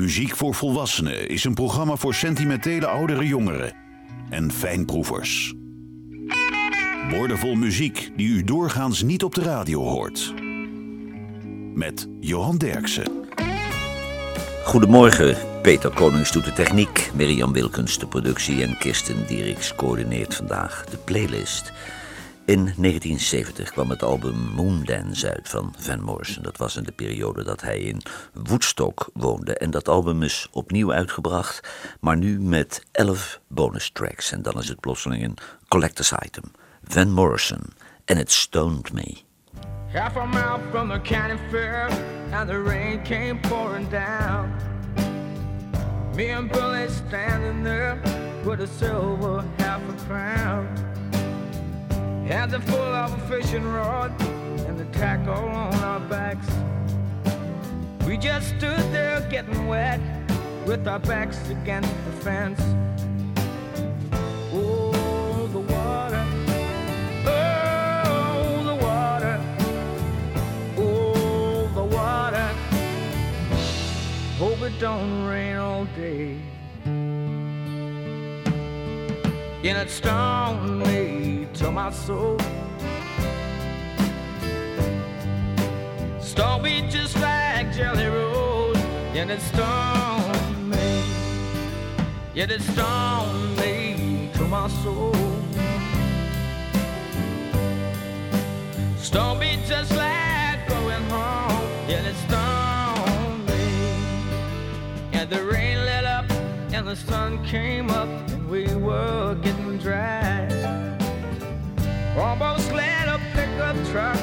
Muziek voor Volwassenen is een programma voor sentimentele oudere jongeren en fijnproevers. Woordenvol muziek die u doorgaans niet op de radio hoort. Met Johan Derksen. Goedemorgen, Peter Konings doet de techniek, Mirjam Wilkens de productie en Kirsten Dieriks coördineert vandaag de playlist. In 1970 kwam het album Moondance uit van Van Morrison. Dat was in de periode dat hij in Woodstock woonde. En dat album is opnieuw uitgebracht, maar nu met 11 bonus tracks. En dan is het plotseling een collector's item. Van Morrison en It Stoned Me. Half a mile from the county fair, and the rain came pouring down. Me and Billy standing there with a silver half a crown. Hands are full of a fishing rod and the tackle on our backs. We just stood there getting wet with our backs against the fence. Oh, the water. Oh, the water. Oh, the water. Hope it don't rain all day. And it stung me to my soul. Me just like Jelly Roll. And it stung me. Yet it stung me to my soul. Me just like going home. Yet it stung me. And the rain let up and the sun came up and we were getting dry. Almost let a pickup truck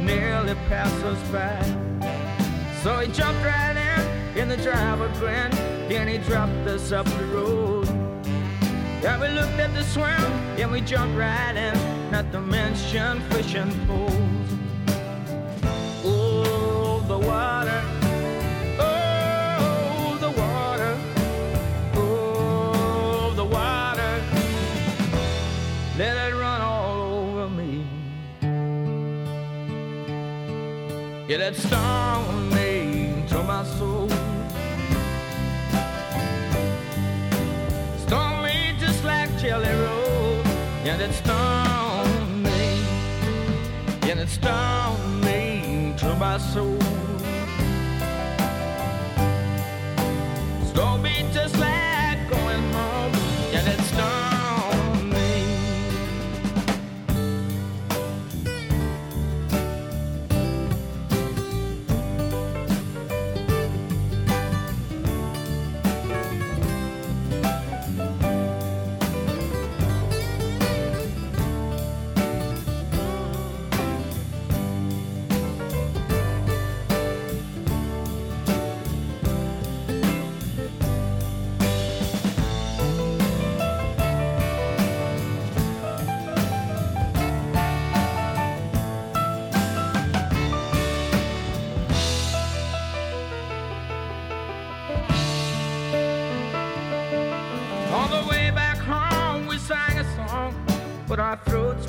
nearly pass us by. So he jumped right in, in the driver grinned, then he dropped us up the road. Yeah, we looked at the swim, and we jumped right in, not to mention fishing poles. Oh, the water. Yeah, that stung me to my soul. Stung me just like Jelly Roll. Yeah, that stung me. Yeah, that stung me to my soul. Stung me just like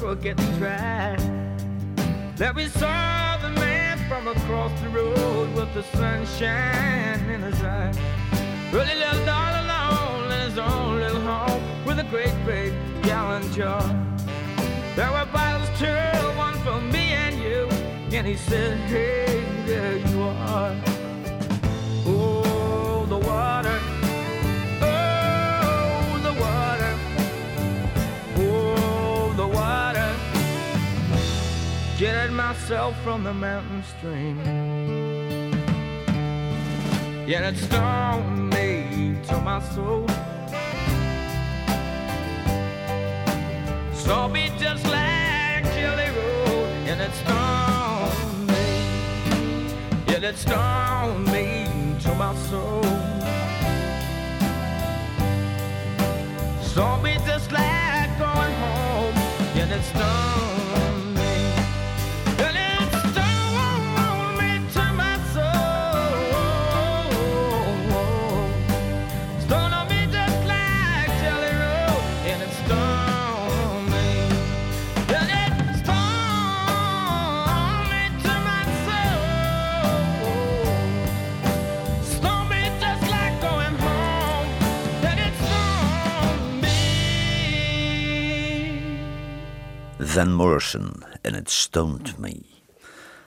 were getting dry. Then we saw the man from across the road with the sunshine in his eye. Really lived all alone in his own little home with a great big gallon jar. There were bottles too, one for me and you. And he said, Hey, there you are. Oh, Get myself from the mountain stream. Yet it stung me to my soul. Saw me just like Jelly Roll, and it stung me. Yet it stung me to my soul. Saw me just like going home, yet it stung Van Morrison en het Stoned Me.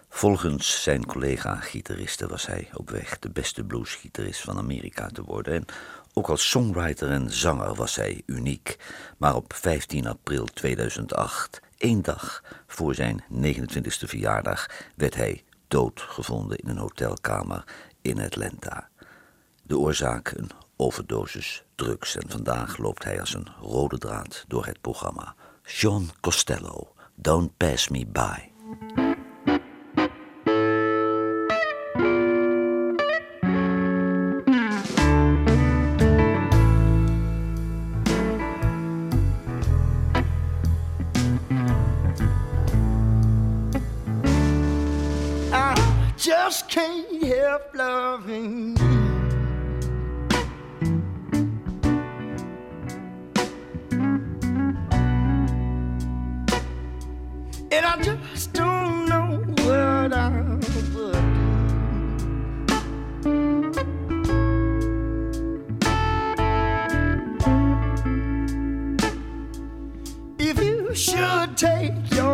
Volgens zijn collega-gitaristen was hij op weg de beste bluesgitarist van Amerika te worden. En ook als songwriter en zanger was hij uniek. Maar op 15 april 2008, één dag voor zijn 29e verjaardag, werd hij doodgevonden in een hotelkamer in Atlanta. De oorzaak een overdosis drugs en vandaag loopt hij als een rode draad door het programma. Sean Costello, Don't Pass Me By. just can't help loving you. And I just don't know what I would do. If you should take your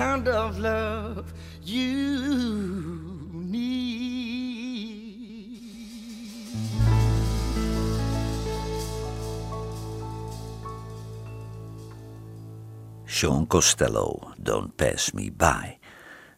kind of love you need. Sean Costello, Don't Pass Me By.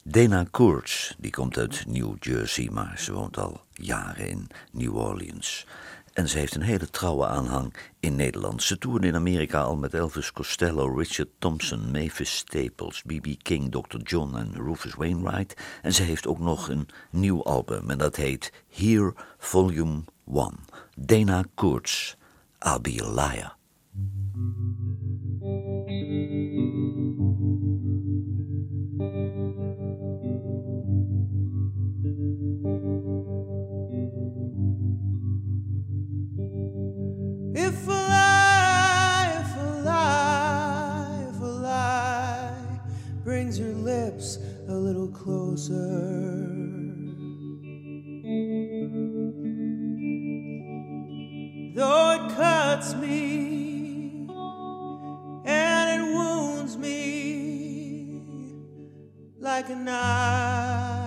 Dana Kurtz, die komt uit New Jersey, maar ze woont al jaren in New Orleans. En ze heeft een hele trouwe aanhang in Nederland. Ze toerde in Amerika al met Elvis Costello, Richard Thompson, Mavis Staples, B.B. King, Dr. John en Rufus Wainwright. En ze heeft ook nog een nieuw album en dat heet Here Volume 1. Dana Kurtz, I'll Be a Liar. If a lie, if a lie, if a lie brings your lips a little closer. Though it cuts me and it wounds me like a knife.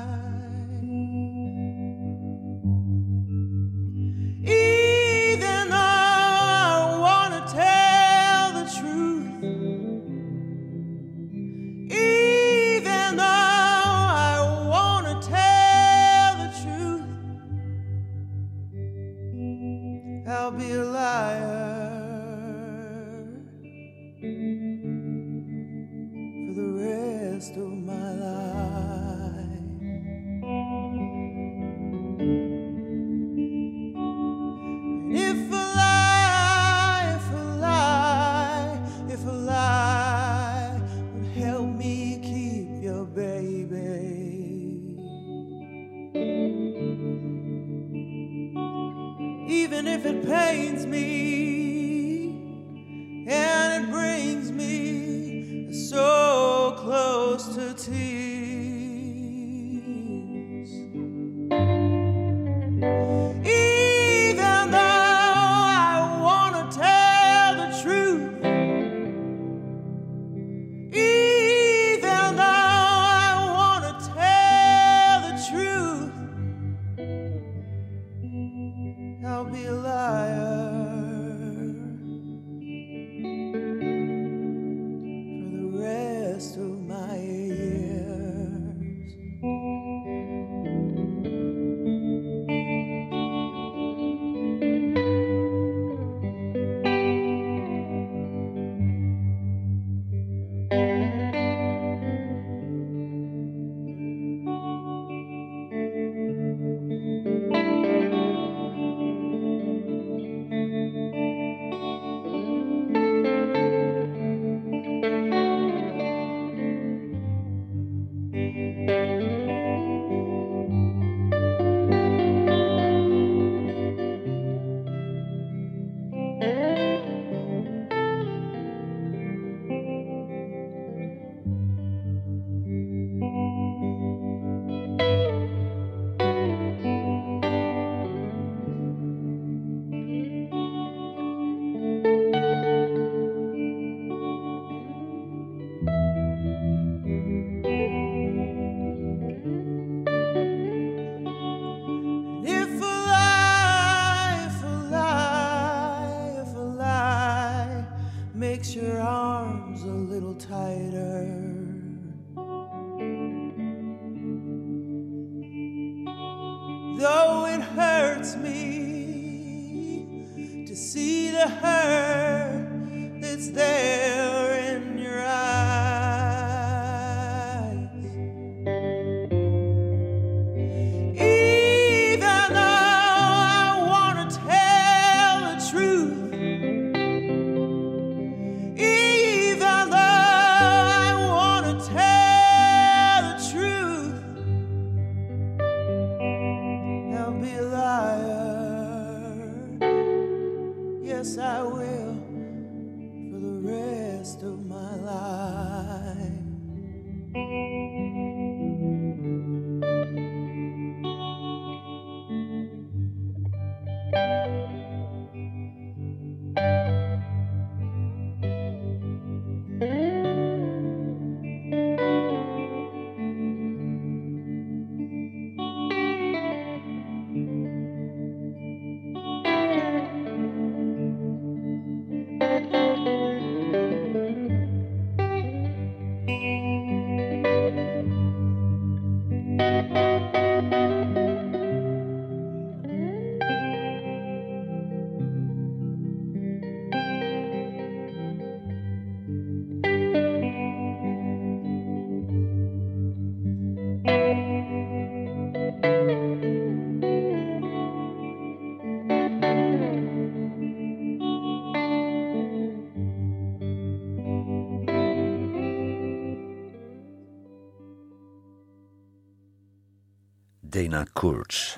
Dana Kurtz.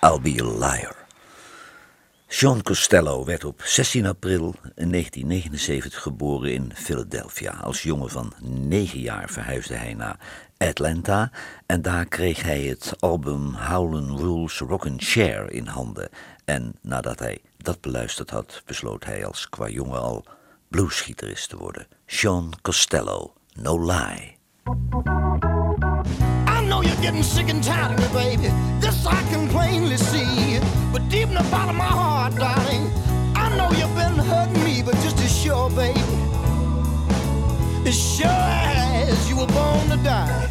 I'll be a liar. Sean Costello werd op 16 april 1979 geboren in Philadelphia. Als jongen van 9 jaar verhuisde hij naar Atlanta en daar kreeg hij het album Howlin' Rules Rockin' Share in handen. En nadat hij dat beluisterd had, besloot hij als qua jongen al bluesgitarist te worden. Sean Costello, No Lie. Know you're getting sick and tired of me, baby. This I can plainly see. But deep in the bottom of my heart, darling, I know you've been hurting me, but just as sure, baby, as sure as you were born to die.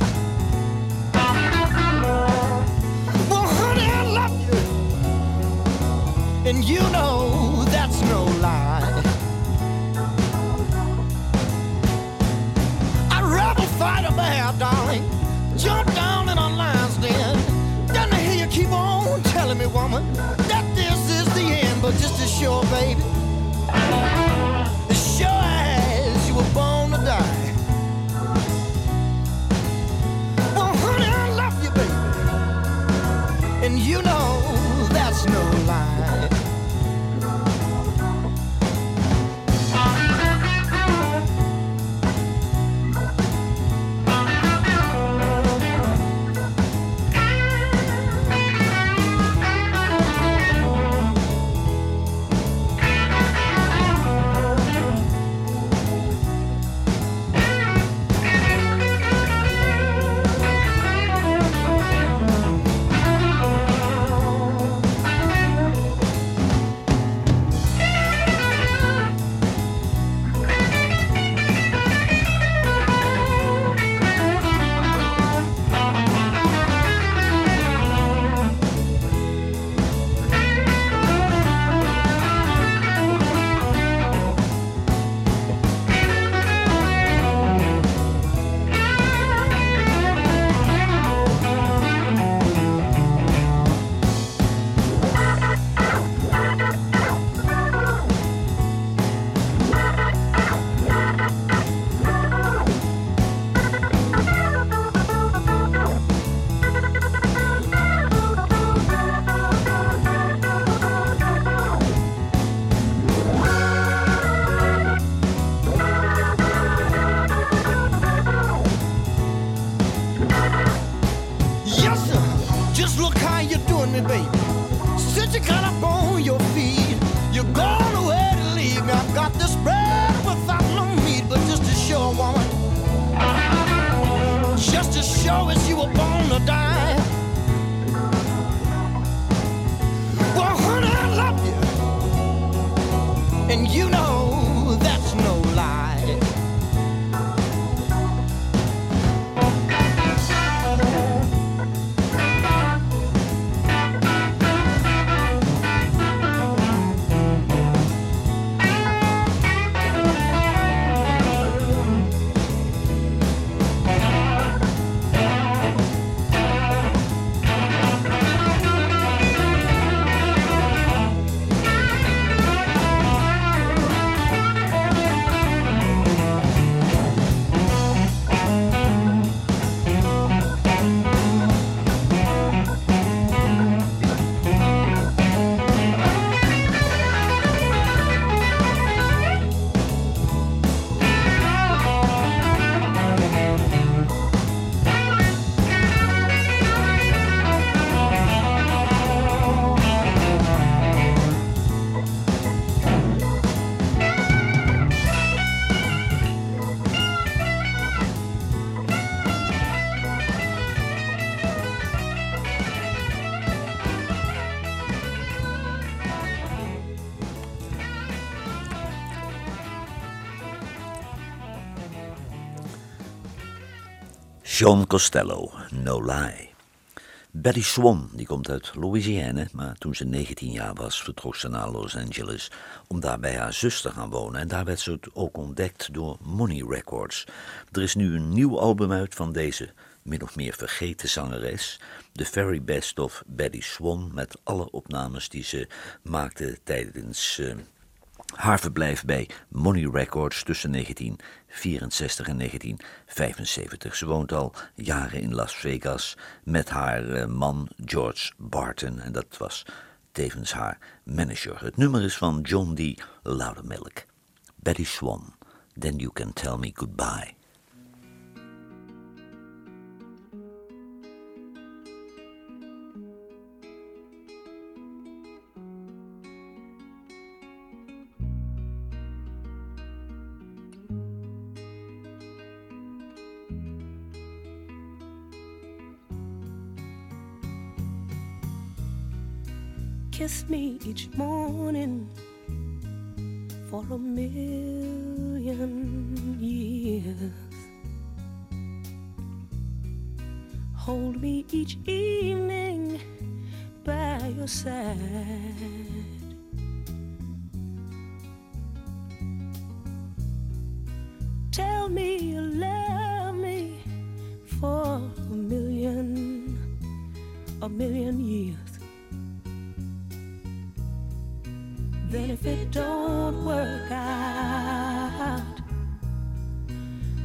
Well, honey, I love you, and you know that's no lie. I'd rather fight a bear, darling. Jump down in our lion's den. Then to hear you keep on telling me, woman, that this is the end. But just as sure, baby, as sure as you were born to die. Well, honey, I love you, baby. And you know Sean Costello, No Lie. Betty Swan, die komt uit Louisiana, maar toen ze 19 jaar was, vertrok ze naar Los Angeles om daar bij haar zus te gaan wonen. En daar werd ze ook ontdekt door Money Records. Er is nu een nieuw album uit van deze min of meer vergeten zangeres. The Very Best of Betty Swan, met alle opnames die ze maakte tijdens uh, haar verblijf bij Money Records tussen 1964 en 1975. Ze woont al jaren in Las Vegas met haar uh, man George Barton en dat was tevens haar manager. Het nummer is van John D. Loudermilk. Betty Swan, Then You Can Tell Me Goodbye. Kiss me each morning for a million years. Hold me each evening by your side. Tell me you love me for a million, a million years. Then if it don't work out,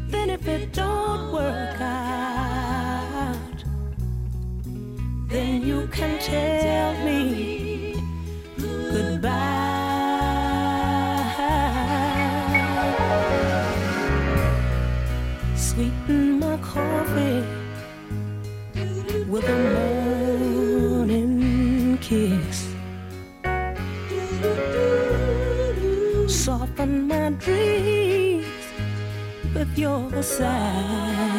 then if it don't work out, then you can tell me goodbye. Sweeten my coffee with a morning kiss. Your side.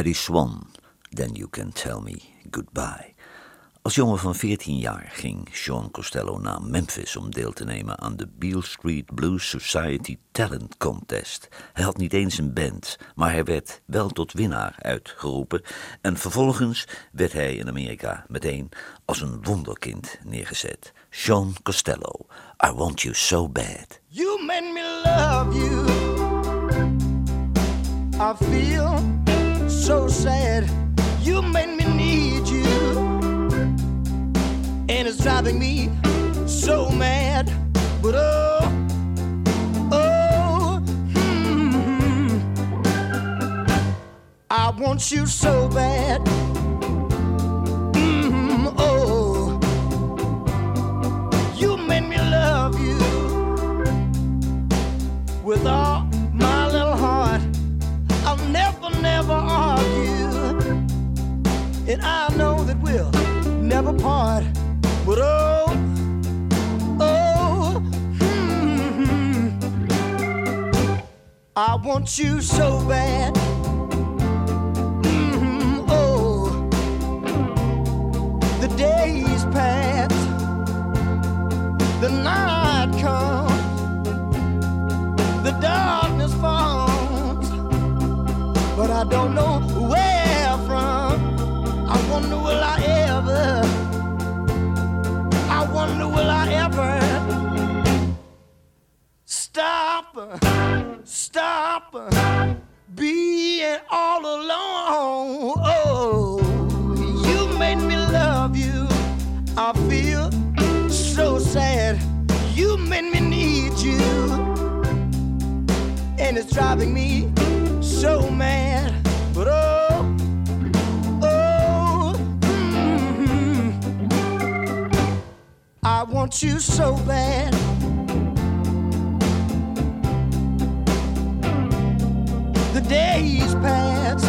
Betty Swan, Then You Can Tell Me Goodbye. Als jongen van 14 jaar ging Sean Costello naar Memphis om deel te nemen aan de Beale Street Blues Society Talent Contest. Hij had niet eens een band, maar hij werd wel tot winnaar uitgeroepen. En vervolgens werd hij in Amerika meteen als een wonderkind neergezet. Sean Costello, I Want You So Bad. You made me love you. I feel so sad. You made me need you, and it's driving me so mad. But oh, oh, hmm. I want you so bad. And I know that we'll never part. But oh, oh, hmm, I want you so bad. Mm, oh, the days pass, the night comes, the darkness falls, but I don't know will I ever? I wonder will I ever stop? Stop being all alone. Oh, you made me love you. I feel so sad. You made me need you, and it's driving me so mad. I want you so bad. The days pass,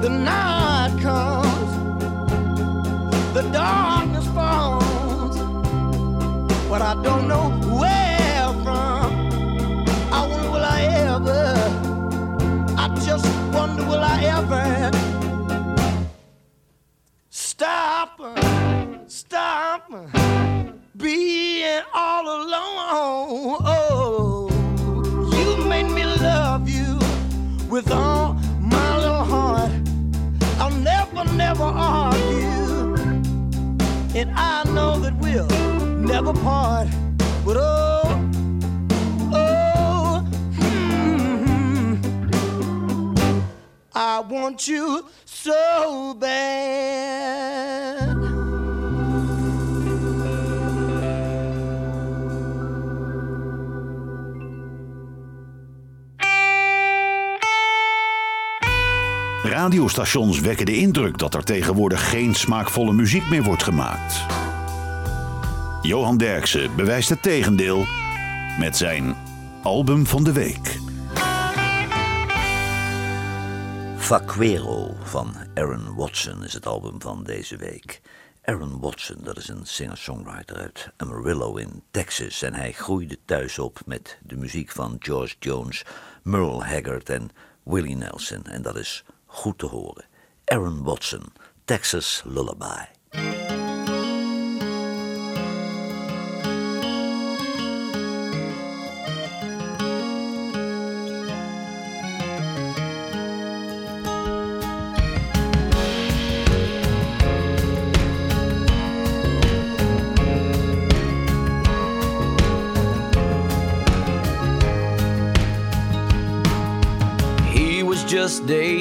the night comes, the darkness alone? Oh, you made me love you with all my little heart. I'll never, never argue, and I know that we'll never part. But oh, oh, hmm, I want you so bad. Radiostations wekken de indruk dat er tegenwoordig geen smaakvolle muziek meer wordt gemaakt. Johan Derksen bewijst het tegendeel met zijn album van de week. Vaquero van Aaron Watson is het album van deze week. Aaron Watson, dat is een singer-songwriter uit Amarillo in Texas. En hij groeide thuis op met de muziek van George Jones, Merle Haggard en Willie Nelson. En dat is goed te horen. Aaron Watson, Texas Lullaby.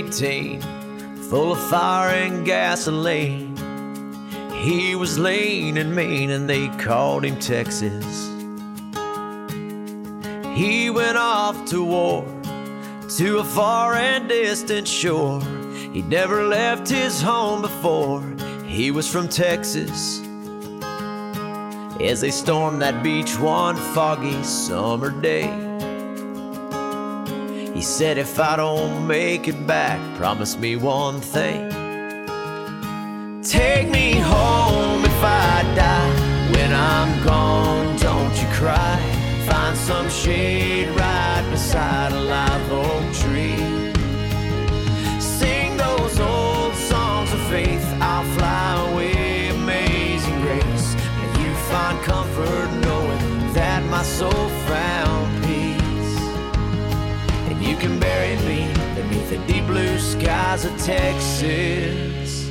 18, full of fire and gasoline. He was lean and mean, and they called him Texas. He went off to war to a far and distant shore. He'd never left his home before. He was from Texas. As they stormed that beach one foggy summer day. He said, If I don't make it back, promise me one thing. Take me home if I die. When I'm gone, don't you cry. Find some shade right beside a live blue skies of Texas.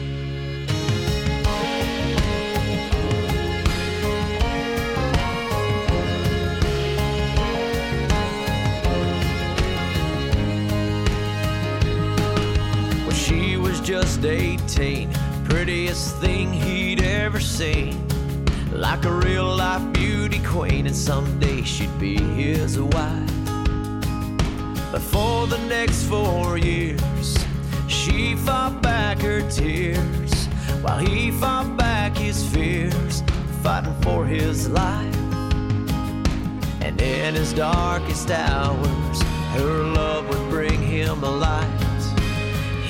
When she was just 18, prettiest thing he'd ever seen. Like a real life beauty queen, and someday she'd be his wife. But for the next four years, she fought back her tears while he fought back his fears, fighting for his life. And in his darkest hours, her love would bring him a light.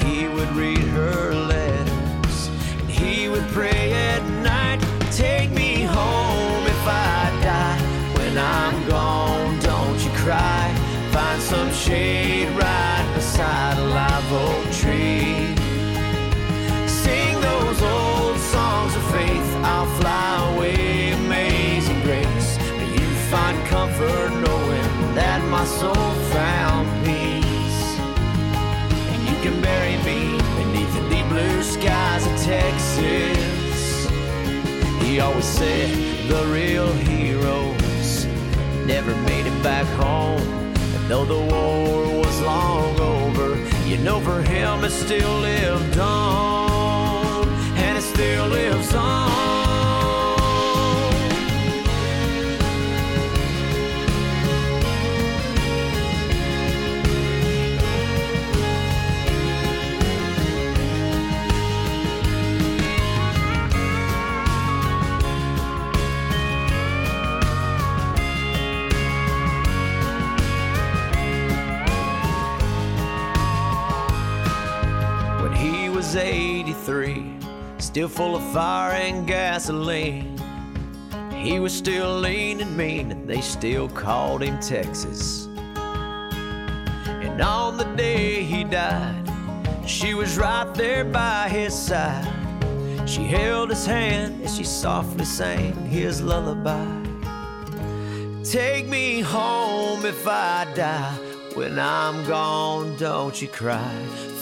He would read her letters, and he would pray at night. Take me home if I die. When I'm gone, don't you cry. Find some shade right beside a live oak tree. Sing those old songs of faith. I'll fly away, amazing grace. May you find comfort knowing that my soul found peace. And you can bury me beneath the deep blue skies of Texas. He always said the real heroes never made it back home. Though the war was long over, you know for him it still lived on. And it still lives on. 83, still full of fire and gasoline. He was still lean and mean, and they still called him Texas. And on the day he died, she was right there by his side. She held his hand as she softly sang his lullaby. Take me home if I die. When I'm gone, don't you cry.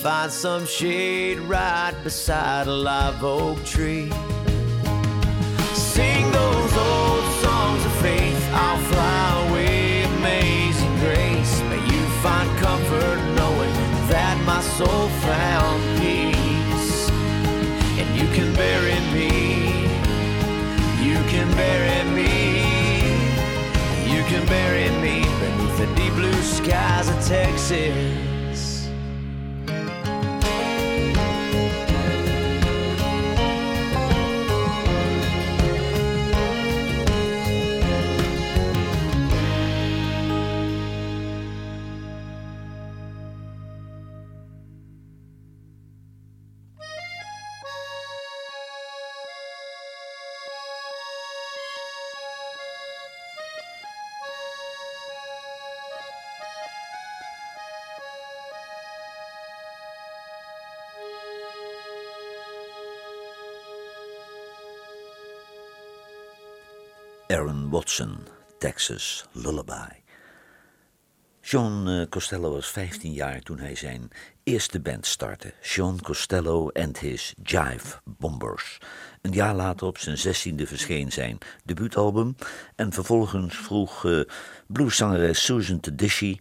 Find some shade right beside a live oak tree. Sing those old songs of faith. I'll fly away, amazing grace. May you find comfort knowing that my soul found peace. And you can bury me. You can bury skies of Texas. Aaron Watson, Texas Lullaby. John eh, Costello was 15 jaar toen hij zijn eerste band startte. John Costello and His Jive Bombers. Een jaar later op zijn zestiende verscheen zijn debuutalbum. En vervolgens vroeg uh, blueszangeres Susan Tedeschi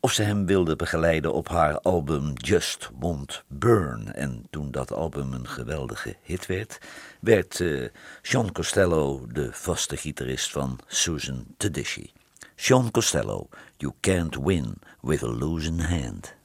of ze hem wilde begeleiden op haar album Just Won't Burn. En toen dat album een geweldige hit werd, werd uh, John Costello de vaste gitarist van Susan Tedeschi. John Costello, You Can't Win with a Losing Hand.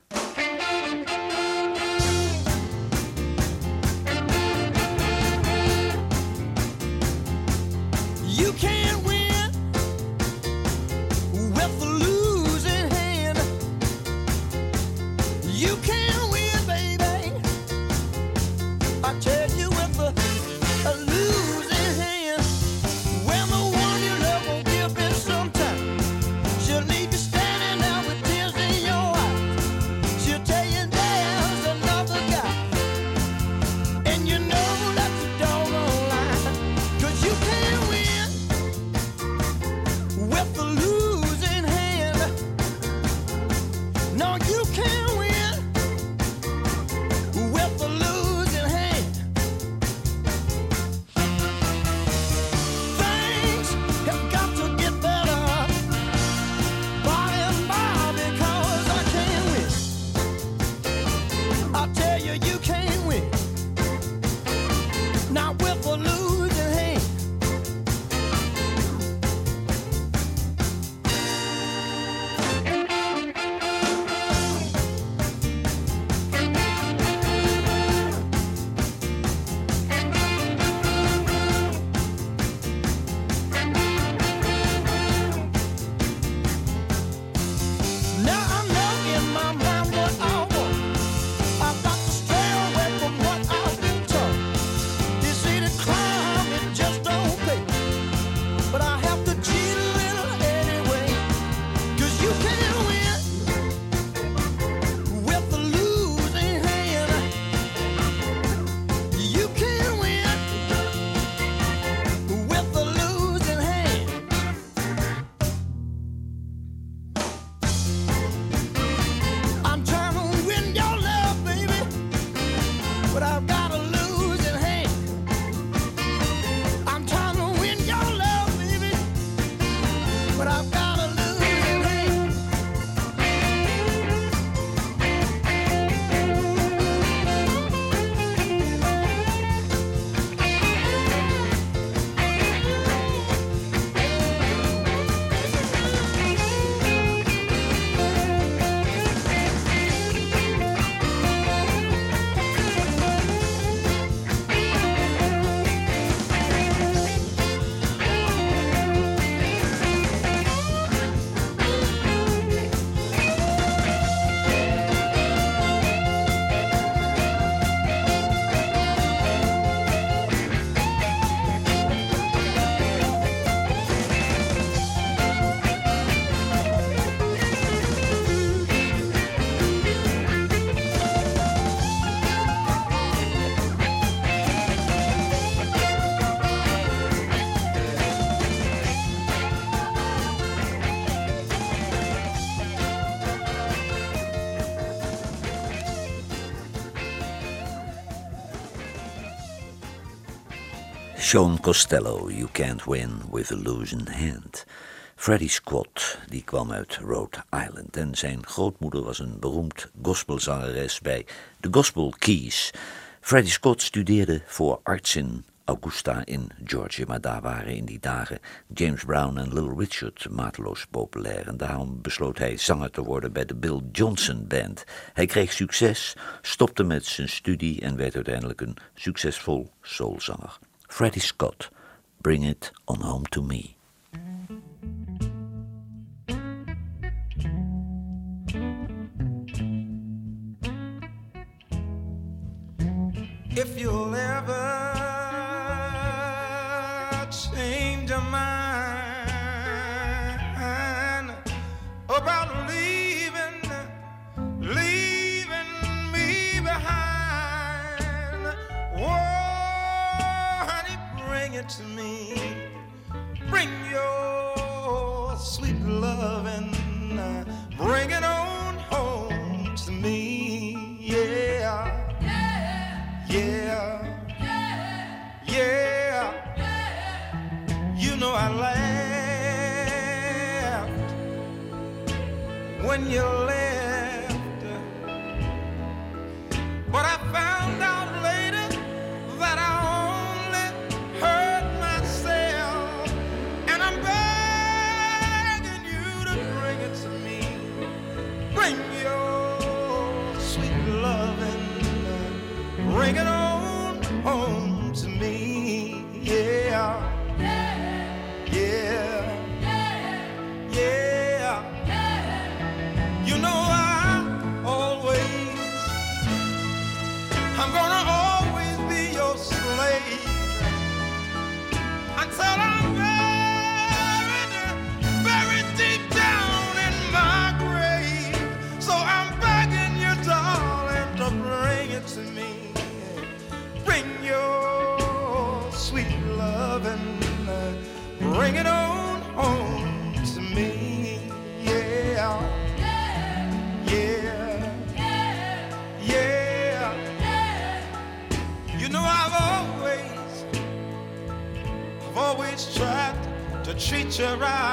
Sean Costello, You Can't Win with a Losing Hand. Freddie Scott, die kwam uit Rhode Island en zijn grootmoeder was een beroemd gospelzangeres bij de Gospel Keys. Freddie Scott studeerde voor arts in Augusta in Georgia, maar daar waren in die dagen James Brown en Little Richard mateloos populair en daarom besloot hij zanger te worden bij de Bill Johnson Band. Hij kreeg succes, stopte met zijn studie en werd uiteindelijk een succesvol soulzanger. Freddie Scott, Bring It On Home To Me. If you'll ever it to me. Bring your sweet loving, uh, bring it on home to me, Yeah, yeah. Yeah. Yeah. You know I laughed when you bring it on home to me, yeah. Yeah. Yeah. Yeah. You know I've always, I've always tried to treat you right.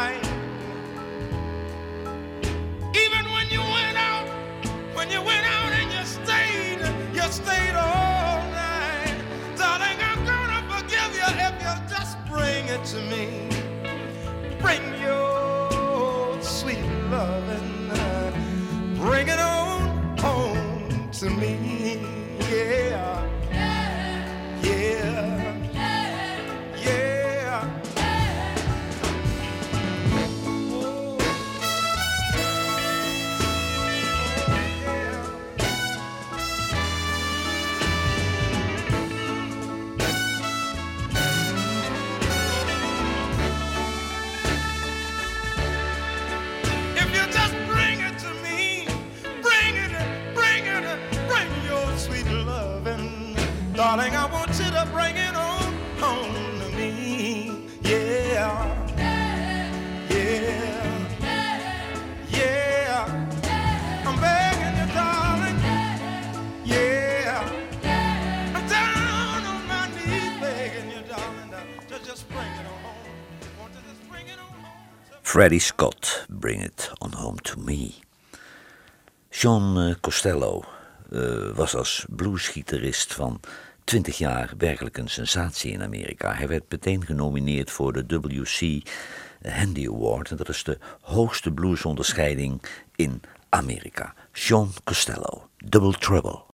Freddie Scott, Bring It On Home To Me. Sean eh, Costello eh, was als bluesgitarist van 20 jaar werkelijk een sensatie in Amerika. Hij werd meteen genomineerd voor de WC Handy Award. En dat is de hoogste bluesonderscheiding in Amerika. Sean Costello, Double Trouble.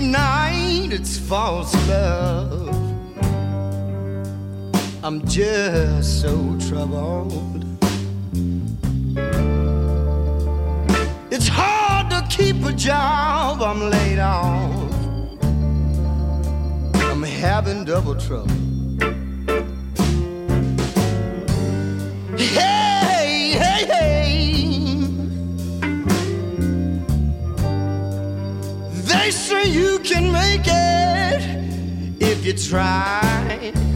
Night, it's false love. I'm just so troubled. It's hard to keep a job, I'm laid off. I'm having double trouble. Hey, hey, hey. Say you can make it if you try.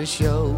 To show.